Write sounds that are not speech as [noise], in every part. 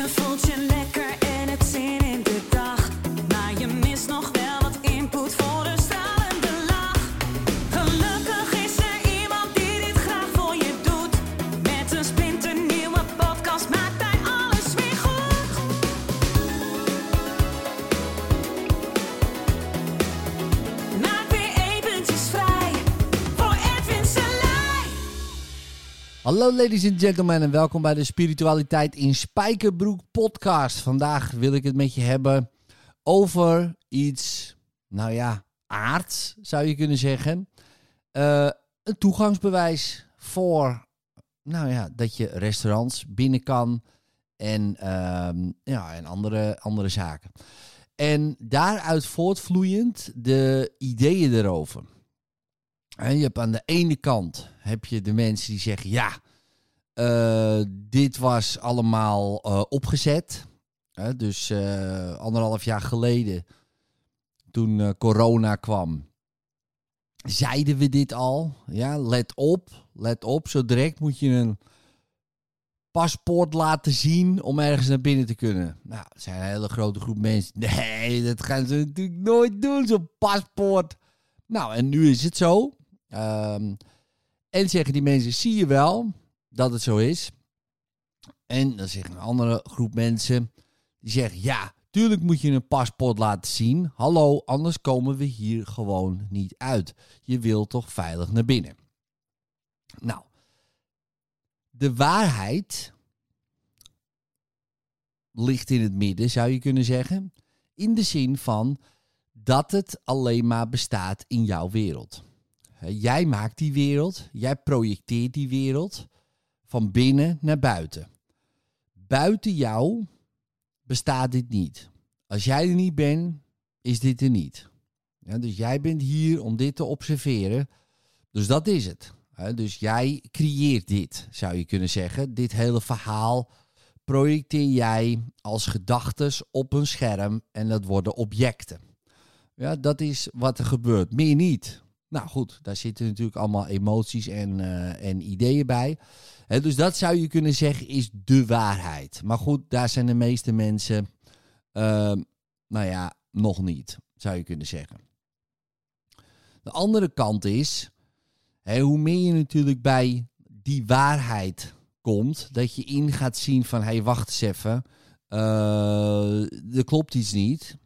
Je voelt Hallo ladies and gentlemen en welkom bij de Spiritualiteit in Spijkerbroek podcast. Vandaag wil ik het met je hebben over iets, nou ja, aards zou je kunnen zeggen. Eh, een toegangsbewijs voor, nou ja, dat je restaurants binnen kan en, ehm, ja, en andere, andere zaken. En daaruit voortvloeiend de ideeën erover. En je hebt aan de ene kant heb je de mensen die zeggen: ja, eh, dit was allemaal eh, opgezet. Dus eh, anderhalf jaar geleden, toen corona kwam, zeiden we dit al. Ja, let op, let op. Zo direct moet je een paspoort laten zien om ergens naar binnen te kunnen. Nou, zijn een hele grote groep mensen. Nee, dat gaan ze natuurlijk nooit doen, zo'n paspoort. Nou, en nu is het zo. Ehm, en zeggen die mensen, zie je wel dat het zo is. En dan zegt een andere groep mensen, die zeggen, ja, tuurlijk moet je een paspoort laten zien. Hallo, anders komen we hier gewoon niet uit. Je wilt toch veilig naar binnen. Nou, de waarheid ligt in het midden, zou je kunnen zeggen. In de zin van dat het alleen maar bestaat in jouw wereld. Jij maakt die wereld, jij projecteert die wereld van binnen naar buiten. Buiten jou bestaat dit niet. Als jij er niet bent, is dit er niet. Dus jij bent hier om dit te observeren. Dus dat is het. Dus jij creëert dit, zou je kunnen zeggen. Dit hele verhaal projecteer jij als gedachtes op een scherm en dat worden objecten. Ja, dat is wat er gebeurt. Meer niet. Nou goed, daar zitten natuurlijk allemaal emoties en, eh, en ideeën bij. Dus dat zou je kunnen zeggen is de waarheid. Maar goed, daar zijn de meeste mensen, ehm, nou ja, nog niet, zou je kunnen zeggen. De andere kant is, hoe meer je natuurlijk bij die waarheid komt, dat je in gaat zien van, hé, hey, wacht eens even, eh, er klopt iets niet.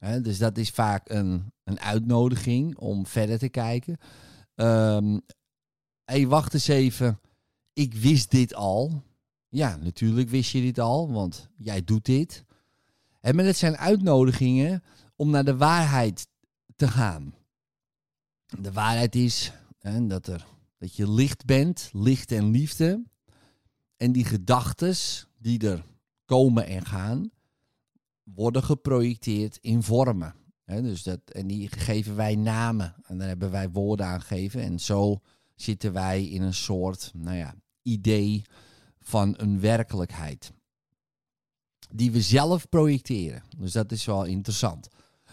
Dus dat is vaak een, een uitnodiging om verder te kijken. Hey, wacht eens even, ik wist dit al. Ja, natuurlijk wist je dit al, want jij doet dit. En maar het zijn uitnodigingen om naar de waarheid te gaan. De waarheid is dat, er, dat je licht bent, licht en liefde. En die gedachtes die er komen en gaan, worden geprojecteerd in vormen. Hè, dus dat, en die geven wij namen. En daar hebben wij woorden aan gegeven. En zo zitten wij in een soort nou ja, idee van een werkelijkheid. Die we zelf projecteren. Dus dat is wel interessant.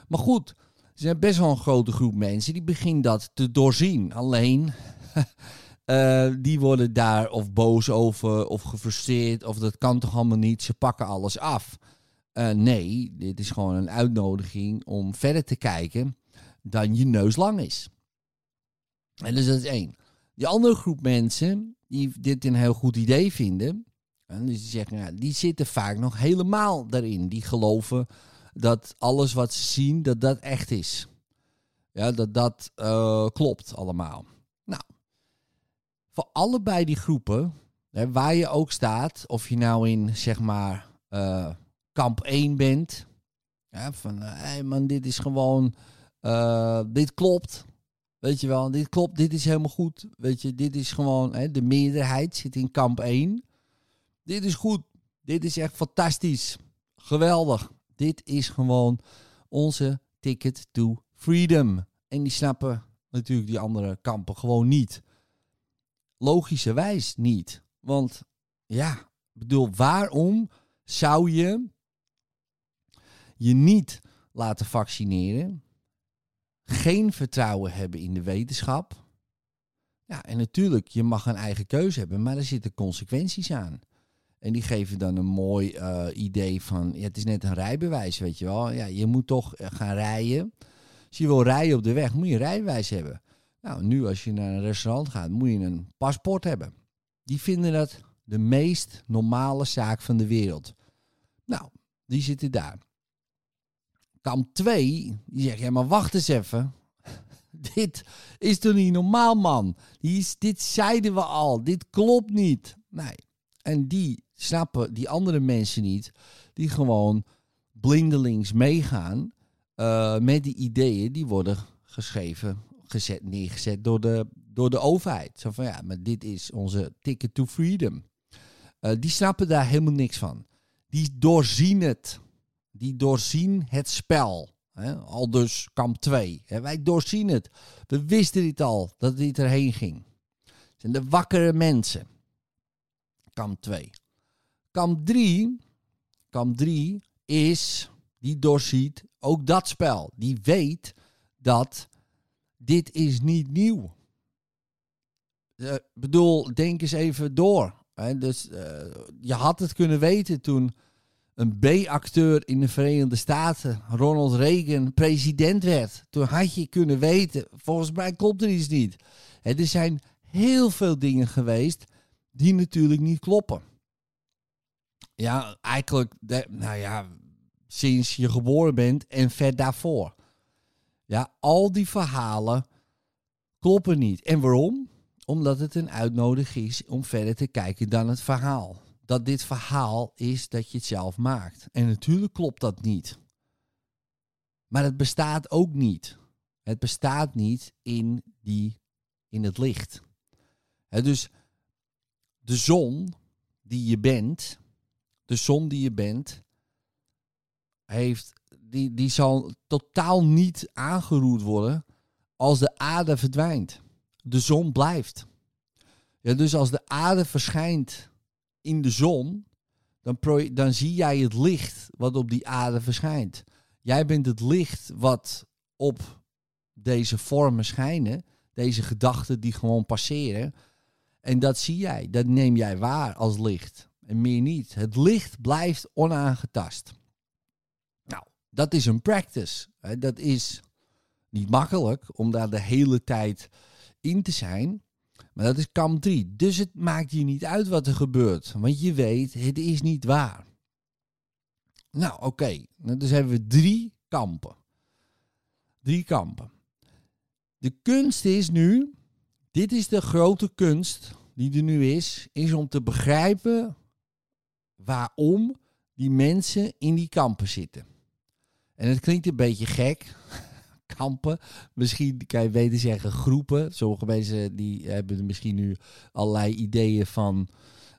Maar goed, er zijn best wel een grote groep mensen die beginnen dat te doorzien. Alleen, [laughs] eh, die worden daar of boos over of gefrustreerd of dat kan toch allemaal niet. Ze pakken alles af. Eh, nee, dit is gewoon een uitnodiging om verder te kijken dan je neus lang is. En dus dat is één. Die andere groep mensen die dit een heel goed idee vinden, en dus die zeggen, ja, die zitten vaak nog helemaal daarin. Die geloven dat alles wat ze zien, dat dat echt is. Ja, dat dat eh, klopt allemaal. Nou, voor allebei die groepen, hè, waar je ook staat, of je nou in, zeg maar, eh, kamp 1 bent. Ja, van, hé hey man, dit is gewoon, eh, dit klopt. Weet je wel, dit klopt, dit is helemaal goed. Weet je, dit is gewoon, hè, de meerderheid zit in kamp 1. Dit is goed. Dit is echt fantastisch. Geweldig. Dit is gewoon onze ticket to freedom. En die snappen natuurlijk die andere kampen gewoon niet. Logischerwijs niet. Want ja, bedoel, waarom zou je je niet laten vaccineren? Geen vertrouwen hebben in de wetenschap? Ja, en natuurlijk, je mag een eigen keuze hebben, maar er zitten consequenties aan. En die geven dan een mooi eh, idee van, ja, het is net een rijbewijs, weet je wel. Ja, je moet toch eh, gaan rijden. Als je wil rijden op de weg, moet je een rijbewijs hebben. Nou, nu als je naar een restaurant gaat, moet je een paspoort hebben. Die vinden dat de meest normale zaak van de wereld. Nou, die zitten daar. Kamp 2, die zegt, ja, maar wacht eens even. [laughs] dit is toch niet normaal, man? Is, dit zeiden we al. Dit klopt niet. Nee. En die snappen die andere mensen niet, die gewoon blindelings meegaan uh, met die ideeën die worden geschreven, gezet, neergezet door de, door de overheid. Zo van ja, maar dit is onze ticket to freedom. Uh, die snappen daar helemaal niks van. Die doorzien het. Die doorzien het spel. Al dus kamp 2. Wij doorzien het. We wisten dit al, dat dit erheen ging. Het zijn de wakkere mensen. Kamp 2. Kamp 3, kamp 3 is, die doorziet ook dat spel. Die weet dat dit is niet nieuw. Ik uh, bedoel, denk eens even door. Dus uh, je had het kunnen weten toen een B-acteur in de Verenigde Staten, Ronald Reagan, president werd. Toen had je kunnen weten, volgens mij klopt er iets niet. Er zijn heel veel dingen geweest die natuurlijk niet kloppen. Ja, eigenlijk, nou ja, sinds je geboren bent en ver daarvoor. Ja, al die verhalen kloppen niet. En waarom? Omdat het een uitnodiging is om verder te kijken dan het verhaal. Dat dit verhaal is dat je het zelf maakt. En natuurlijk klopt dat niet. Maar het bestaat ook niet. Het bestaat niet in, die, in het licht. dus de zon die je bent, de zon die je bent, heeft, die, die zal totaal niet aangeroerd worden als de aarde verdwijnt. De zon blijft. Ja, dus als de aarde verschijnt in de zon, dan, dan zie jij het licht wat op die aarde verschijnt. Jij bent het licht wat op deze vormen schijnen, deze gedachten die gewoon passeren. En dat zie jij, dat neem jij waar als licht. En meer niet. Het licht blijft onaangetast. Nou, dat is een practice. Dat is niet makkelijk om daar de hele tijd in te zijn. Maar dat is kamp 3. Dus het maakt je niet uit wat er gebeurt. Want je weet, het is niet waar. Nou, oké. Okay. Dus hebben we drie kampen. Drie kampen. De kunst is nu, dit is de grote kunst die er nu is, is om te begrijpen waarom die mensen in die kampen zitten. En het klinkt een beetje gek, kampen. Misschien kan je beter zeggen groepen. Sommige mensen die hebben misschien nu allerlei ideeën van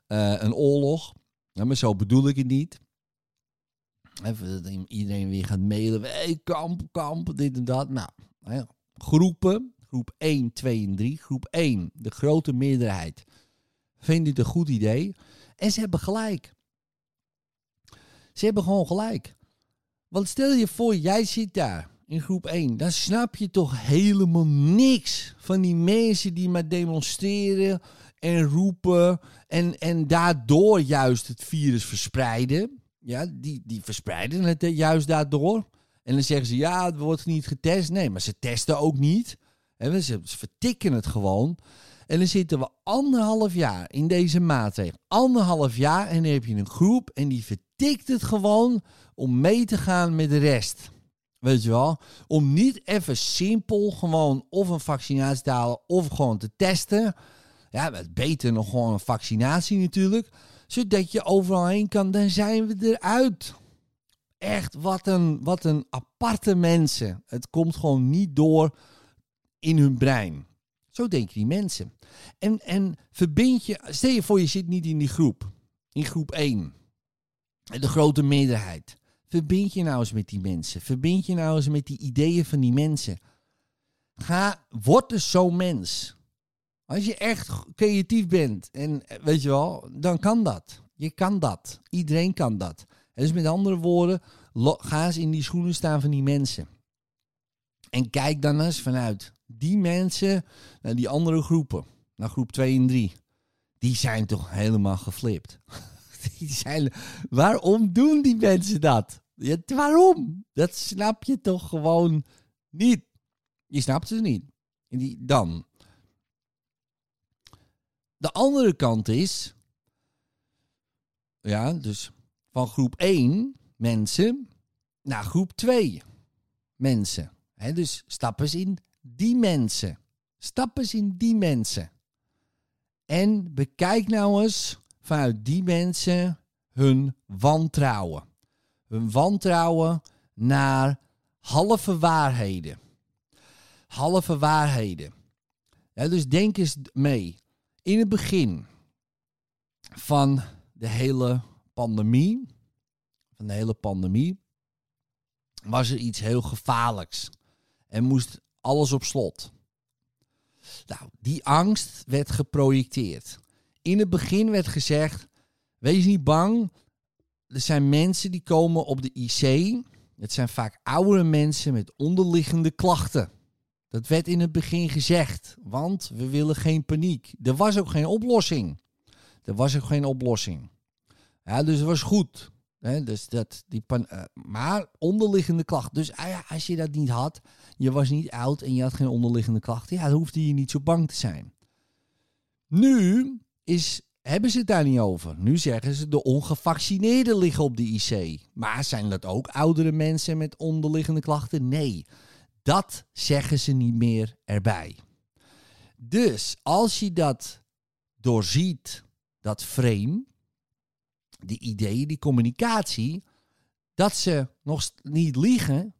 uh, een oorlog. Maar zo bedoel ik het niet. Even dat iedereen weer gaat mailen. Hey, kamp, kamp, dit en dat. Nou, ja. groepen. Groep 1, 2 en 3. Groep 1, de grote meerderheid, vindt dit een goed idee. En ze hebben gelijk. Ze hebben gewoon gelijk. Want stel je voor, jij zit daar in groep 1. Dan snap je toch helemaal niks van die mensen die maar demonstreren en roepen. En, en daardoor juist het virus verspreiden. Ja, die, die verspreiden het juist daardoor. En dan zeggen ze, ja, het wordt niet getest. Nee, maar ze testen ook niet. En ze, ze vertikken het gewoon. En dan zitten we anderhalf jaar in deze maatregel. Anderhalf jaar en dan heb je een groep en die vertikt het gewoon om mee te gaan met de rest. Weet je wel? Om niet even simpel gewoon of een vaccinatie te halen of gewoon te testen. Ja, het beter nog gewoon een vaccinatie natuurlijk. Zodat je overal heen kan, dan zijn we eruit. Echt, wat een, wat een aparte mensen. Het komt gewoon niet door in hun brein. Zo denken die mensen. En, en verbind je, stel je voor je zit niet in die groep. In groep 1. De grote meerderheid. Verbind je nou eens met die mensen. Verbind je nou eens met die ideeën van die mensen. Ga, word dus zo'n mens. Als je echt creatief bent en weet je wel, dan kan dat. Je kan dat. Iedereen kan dat. dus met andere woorden, ga eens in die schoenen staan van die mensen. En kijk dan eens vanuit die mensen naar die andere groepen. Naar groep 2 en 3. Die zijn toch helemaal geflipt. [laughs] [laughs] Die zijn, waarom doen die mensen dat? Ja, waarom? Dat snap je toch gewoon niet. Je snapt het niet. En die, dan. De andere kant is, ja, dus van groep 1 mensen naar groep 2 mensen. Hè, dus stap eens in die mensen. Stap eens in die mensen. En bekijk nou eens vanuit die mensen hun wantrouwen. Hun wantrouwen naar halve waarheden. Halve waarheden. Dus denk eens mee. In het begin van de hele pandemie, van de hele pandemie, was er iets heel gevaarlijks en moest alles op slot. Nou, die angst werd geprojecteerd. In het begin werd gezegd: wees niet bang. Er zijn mensen die komen op de IC. Het zijn vaak oudere mensen met onderliggende klachten. Dat werd in het begin gezegd, want we willen geen paniek. Er was ook geen oplossing. Er was ook geen oplossing. Dus het was goed. Dus dat, die pan, uh, maar onderliggende klachten. Dus ah ja, als je dat niet had, je was niet oud en je had geen onderliggende klachten, ja, dan hoefde je niet zo bang te zijn. Nu is, hebben ze het daar niet over. Nu zeggen ze de ongevaccineerden liggen op de IC. Maar zijn dat ook oudere mensen met onderliggende klachten? Nee, dat zeggen ze niet meer erbij. Dus als je dat doorziet, dat frame, die ideeën, die communicatie, dat ze nog niet liegen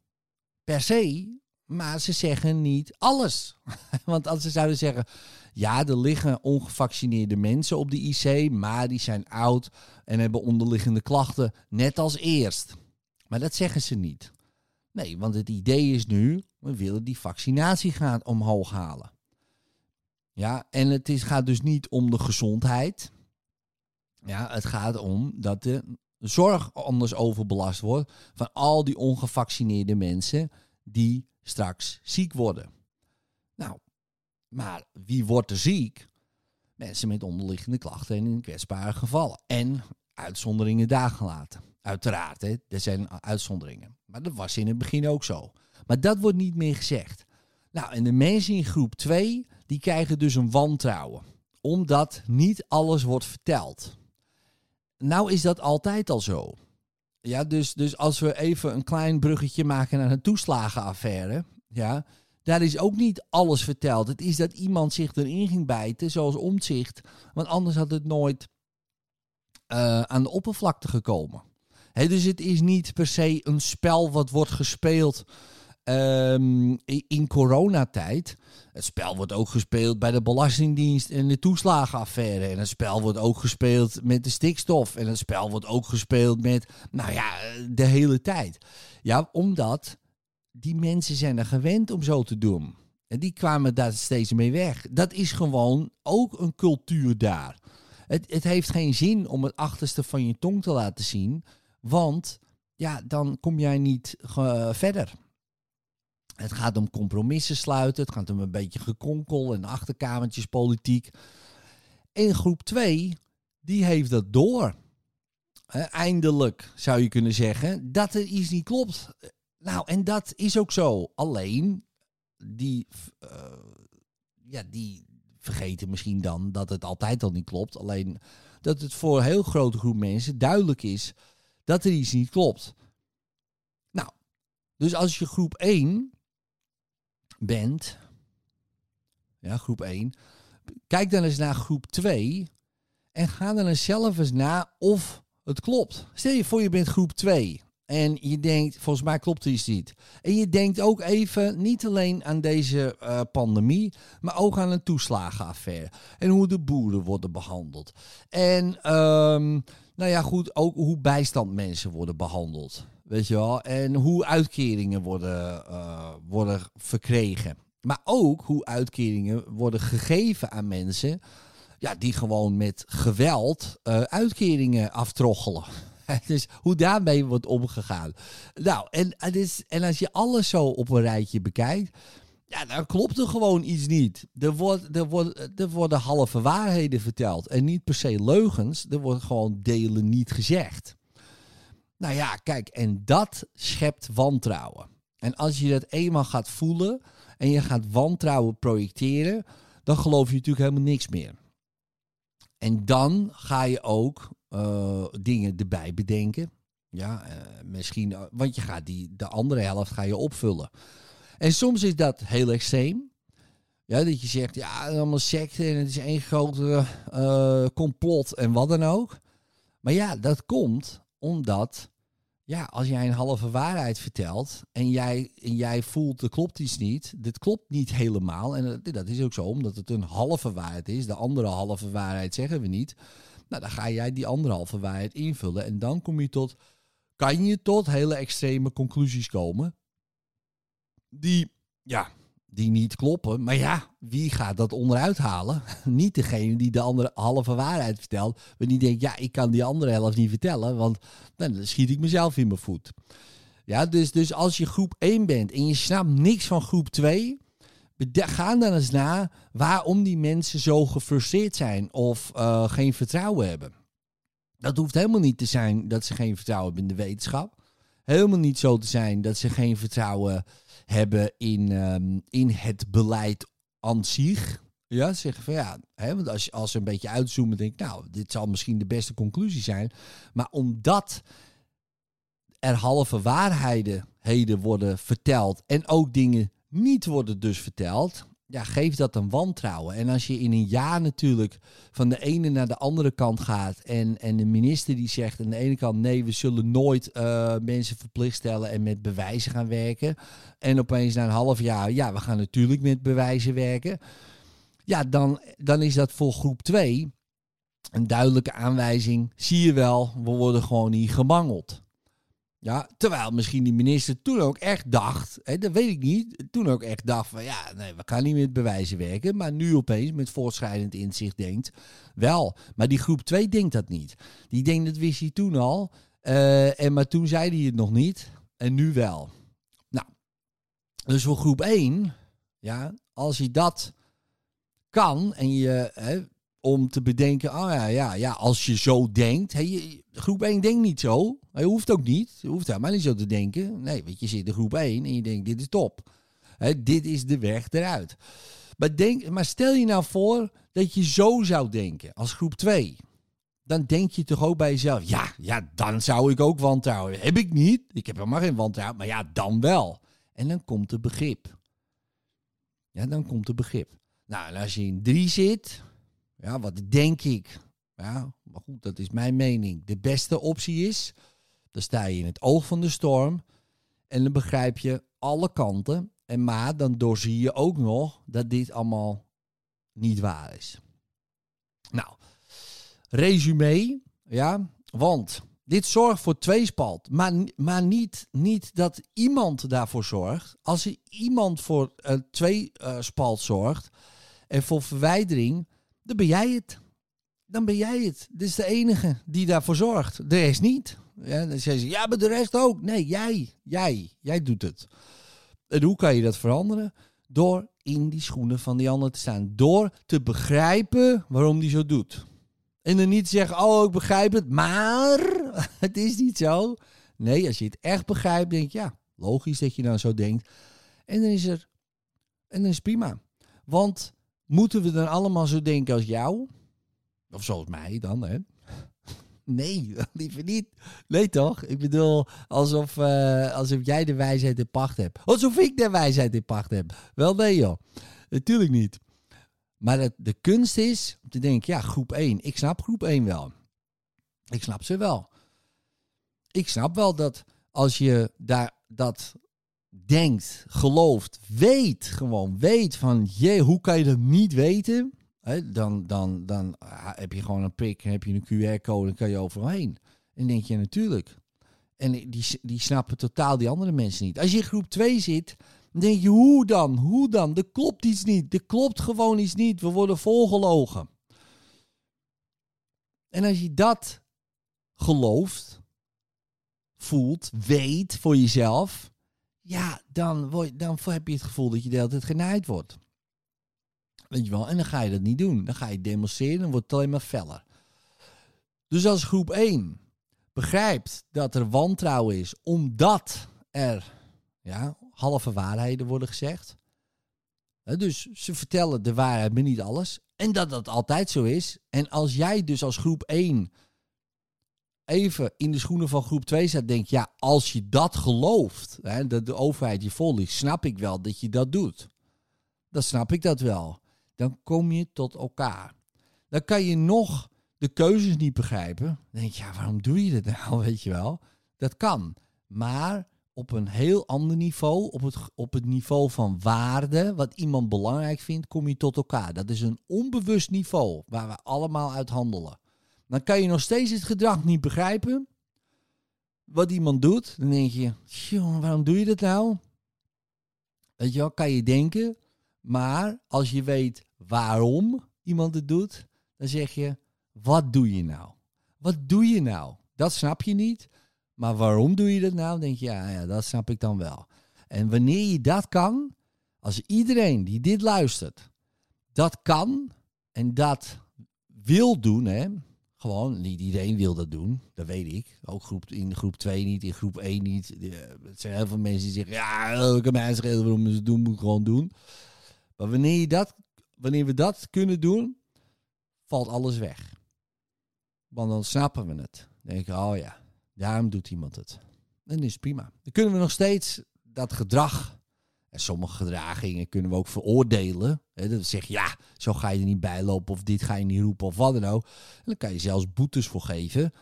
per se, maar ze zeggen niet alles. [laughs] Want als ze zouden zeggen, ja, er liggen ongevaccineerde mensen op de IC, maar die zijn oud en hebben onderliggende klachten, net als eerst. Maar dat zeggen ze niet. Nee, want het idee is nu, we willen die vaccinatiegraad omhoog halen. Ja, en het is, gaat dus niet om de gezondheid. Ja, het gaat om dat de zorg anders overbelast wordt van al die ongevaccineerde mensen die straks ziek worden. Nou, maar wie wordt er ziek? Mensen met onderliggende klachten en in kwetsbare gevallen. En uitzonderingen daar gelaten. Uiteraard, hè, er zijn uitzonderingen. Maar dat was in het begin ook zo. Maar dat wordt niet meer gezegd. Nou, en de mensen in groep 2, die krijgen dus een wantrouwen. Omdat niet alles wordt verteld. Nou is dat altijd al zo. Ja, dus, dus als we even een klein bruggetje maken naar een toeslagenaffaire. Ja, daar is ook niet alles verteld. Het is dat iemand zich erin ging bijten, zoals omzicht. Want anders had het nooit uh, aan de oppervlakte gekomen. He, dus het is niet per se een spel wat wordt gespeeld um, in coronatijd. Het spel wordt ook gespeeld bij de Belastingdienst en de toeslagenaffaire. En het spel wordt ook gespeeld met de stikstof. En het spel wordt ook gespeeld met, nou ja, de hele tijd. Ja, omdat die mensen zijn er gewend om zo te doen. En die kwamen daar steeds mee weg. Dat is gewoon ook een cultuur daar. Het, het heeft geen zin om het achterste van je tong te laten zien. Want ja, dan kom jij niet verder. Het gaat om compromissen sluiten. Het gaat om een beetje gekonkel en achterkamertjes politiek. En groep 2, die heeft dat door. eindelijk zou je kunnen zeggen dat er iets niet klopt. Nou, en dat is ook zo. Alleen, die, uh, ja, die vergeten misschien dan dat het altijd al niet klopt. Alleen dat het voor een heel grote groep mensen duidelijk is dat er iets niet klopt. Nou, dus als je groep 1 bent, ja, groep 1, kijk dan eens naar groep 2 en ga dan eens zelf eens na of het klopt. Stel je voor je bent groep 2 en je denkt, volgens mij klopt iets niet. En je denkt ook even niet alleen aan deze uh, pandemie, maar ook aan een toeslagenaffaire. En hoe de boeren worden behandeld. En um, nou ja, goed, ook hoe bijstandmensen worden behandeld. Weet je wel? En hoe uitkeringen worden, uh, worden verkregen. Maar ook hoe uitkeringen worden gegeven aan mensen. Ja, die gewoon met geweld uh, uitkeringen aftroggelen. [laughs] dus hoe daarmee wordt omgegaan. Nou, en, en als je alles zo op een rijtje bekijkt. Ja, dan klopt er gewoon iets niet. Er, wordt, er, wordt, er worden halve waarheden verteld. En niet per se leugens. Er wordt gewoon delen niet gezegd. Nou ja, kijk, en dat schept wantrouwen. En als je dat eenmaal gaat voelen en je gaat wantrouwen projecteren, dan geloof je natuurlijk helemaal niks meer. En dan ga je ook uh, dingen erbij bedenken. Ja, uh, misschien, want je gaat die, de andere helft ga je opvullen. En soms is dat heel extreem. Ja, dat je zegt, ja, allemaal secte en het is één grote complot en wat dan ook. Maar ja, dat komt omdat, ja, als jij een halve waarheid vertelt en jij, en jij voelt, er klopt iets niet, dit klopt niet helemaal. En dat is ook zo, omdat het een halve waarheid is. De andere halve waarheid zeggen we niet. Nou, dan ga jij die anderhalve waarheid invullen en dan kom je tot, kan je tot hele extreme conclusies komen die, ja, die niet kloppen. Maar ja, wie gaat dat onderuit halen? [laughs] niet degene die de andere halve waarheid vertelt. Maar die denkt, ja, ik kan die andere helft niet vertellen, want dan schiet ik mezelf in mijn voet. Ja, dus, dus als je groep 1 bent en je snapt niks van groep 2, ga dan eens na waarom die mensen zo gefrustreerd zijn of uh, geen vertrouwen hebben. Dat hoeft helemaal niet te zijn dat ze geen vertrouwen hebben in de wetenschap. Helemaal niet zo te zijn dat ze geen vertrouwen hebben in, um, in het beleid aan zich. Ja, zeggen van ja, hè, want als, als ze een beetje uitzoomen, denk ik, nou, dit zal misschien de beste conclusie zijn. Maar omdat er halve waarheden worden verteld en ook dingen niet worden dus verteld, ja, geeft dat een wantrouwen. En als je in een jaar natuurlijk van de ene naar de andere kant gaat en, en de minister die zegt aan de ene kant nee, we zullen nooit uh, mensen verplicht stellen en met bewijzen gaan werken. En opeens na een half jaar, ja, we gaan natuurlijk met bewijzen werken. Ja, dan, dan is dat voor groep 2 een duidelijke aanwijzing. Zie je wel, we worden gewoon niet gemangeld. Ja, terwijl misschien die minister toen ook echt dacht, hè, dat weet ik niet, toen ook echt dacht van ja, nee, we gaan niet met bewijzen werken. Maar nu opeens met voortschrijdend inzicht denkt, wel. Maar die groep 2 denkt dat niet. Die denkt, dat wist hij toen al. Uh, en maar toen zei hij het nog niet. En nu wel. Nou, dus voor groep 1, ja, als je dat kan en je, hè, om te bedenken, oh ja, ja, ja, als je zo denkt. Hey, groep 1 denkt niet zo. Je hoeft ook niet. Je hoeft helemaal niet zo te denken. Nee, weet je, zit in groep 1 en je denkt, dit is top. He, dit is de weg eruit. Maar, denk, maar stel je nou voor dat je zo zou denken als groep 2. Dan denk je toch ook bij jezelf, ja, ja, dan zou ik ook wantrouwen. Heb ik niet. Ik heb helemaal geen wantrouwen, maar ja, dan wel. En dan komt er begrip. Ja, dan komt er begrip. Nou, en als je in 3 zit, ja, wat denk ik? Ja, maar goed, dat is mijn mening. De beste optie is, dan sta je in het oog van de storm en dan begrijp je alle kanten. En maar dan doorzie je ook nog dat dit allemaal niet waar is. Nou, resume, ja, want dit zorgt voor tweespalt, maar, maar niet, niet dat iemand daarvoor zorgt. Als er iemand voor uh, tweespalt zorgt en voor verwijdering, dan ben jij het. Dan ben jij het. Dit is de enige die daarvoor zorgt. De rest niet. Ja, dan zeggen ze, ja, maar de rest ook. Nee, jij. Jij. Jij doet het. En hoe kan je dat veranderen? Door in die schoenen van die ander te staan. Door te begrijpen waarom die zo doet. En dan niet zeggen, oh, ik begrijp het, maar [laughs] het is niet zo. Nee, als je het echt begrijpt, denk je, ja, logisch dat je dan zo denkt. En dan is er, en dan is het prima. Want Moeten we dan allemaal zo denken als jou? Of zoals mij dan, hè? Nee, [laughs] liever niet. Nee toch? Ik bedoel, alsof, uh, alsof jij de wijsheid in pacht hebt. Alsof ik de wijsheid in pacht heb. Wel nee joh. Natuurlijk niet. Maar het, de kunst is om te denken, ja, groep 1. Ik snap groep 1 wel. Ik snap ze wel. Ik snap wel dat als je daar dat denkt, gelooft, weet, gewoon weet van, jee, hoe kan je dat niet weten? dan, dan, dan heb je gewoon een prik, heb je een QR-code en kan je overal heen. En denk je natuurlijk. En die, die snappen totaal die andere mensen niet. Als je in groep 2 zit, dan denk je, hoe dan? Hoe dan? Er klopt iets niet. Er klopt gewoon iets niet. We worden volgelogen. En als je dat gelooft, voelt, weet voor jezelf, ja, dan, word, dan heb je het gevoel dat je de hele tijd genaaid wordt. Weet je wel, en dan ga je dat niet doen. Dan ga je demonstreren en wordt het alleen maar feller. Dus als groep 1 begrijpt dat er wantrouwen is omdat er ja, halve waarheden worden gezegd. Dus ze vertellen de waarheid, maar niet alles. En dat dat altijd zo is. En als jij dus als groep 1 even in de schoenen van groep 2 staat, denk ja, als je dat gelooft, hè, dat de overheid je volgt, snap ik wel dat je dat doet. Dan snap ik dat wel. Dan kom je tot elkaar. Dan kan je nog de keuzes niet begrijpen. Dan denk je, ja, waarom doe je dat nou, [laughs] weet je wel? Dat kan. Maar op een heel ander niveau, op het, op het niveau van waarde, wat iemand belangrijk vindt, kom je tot elkaar. Dat is een onbewust niveau waar we allemaal uit handelen. Dan kan je nog steeds het gedrag niet begrijpen. Wat iemand doet. Dan denk je, jongen, waarom doe je dat nou? Weet je wel, kan je denken. Maar als je weet waarom iemand het doet, dan zeg je, wat doe je nou? Wat doe je nou? Dat snap je niet. Maar waarom doe je dat nou? Dan denk je, ja, ja, dat snap ik dan wel. En wanneer je dat kan, als iedereen die dit luistert, dat kan en dat wil doen, hè, gewoon, niet iedereen wil dat doen. Dat weet ik. Ook groep, in groep 2 niet, in groep 1 niet. Het zijn heel veel mensen die zeggen, ja, mij schelen waarom ze het doen, moet ik gewoon doen. Maar wanneer, je dat, wanneer we dat kunnen doen, valt alles weg. Want dan snappen we het. Dan denk oh ja, daarom doet iemand het. En dat is prima. Dan kunnen we nog steeds dat gedrag en sommige gedragingen kunnen we ook veroordelen. Dat zeg je, ja, zo ga je er niet bij lopen of dit ga je niet roepen of wat dan ook. En dan kan je zelfs boetes voor geven.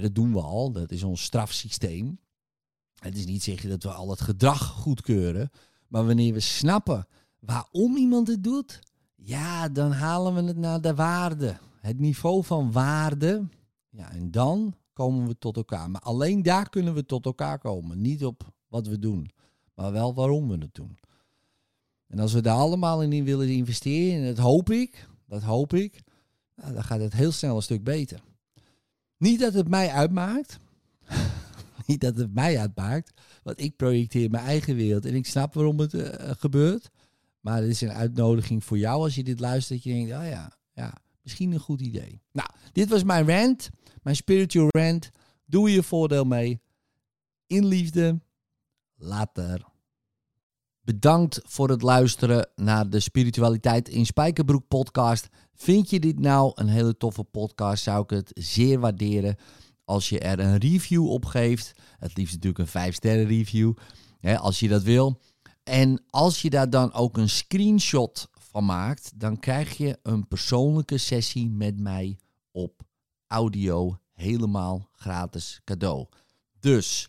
dat doen we al, dat is ons strafsysteem. Het is niet zeggen dat we al het gedrag goedkeuren. Maar wanneer we snappen waarom iemand het doet, ja, dan halen we het naar de waarde. Het niveau van waarde. Ja, en dan komen we tot elkaar. Maar alleen daar kunnen we tot elkaar komen. Niet op wat we doen maar wel waarom we het doen. En als we daar allemaal in willen investeren, en dat hoop ik, dat hoop ik, nou, dan gaat het heel snel een stuk beter. Niet dat het mij uitmaakt, [laughs] niet dat het mij uitmaakt, want ik projecteer mijn eigen wereld en ik snap waarom het uh, gebeurt. Maar het is een uitnodiging voor jou als je dit luistert, dat je denkt, oh ja, ja, misschien een goed idee. Nou, dit was mijn rant, mijn spiritual rant. Doe je voordeel mee. In liefde. Later. Bedankt voor het luisteren naar de Spiritualiteit in Spijkerbroek podcast. Vind je dit nou een hele toffe podcast, zou ik het zeer waarderen als je er een review op geeft. Het liefst natuurlijk een 5 sterren review, hè, als je dat wil. En als je daar dan ook een screenshot van maakt, dan krijg je een persoonlijke sessie met mij op audio helemaal gratis cadeau. Dus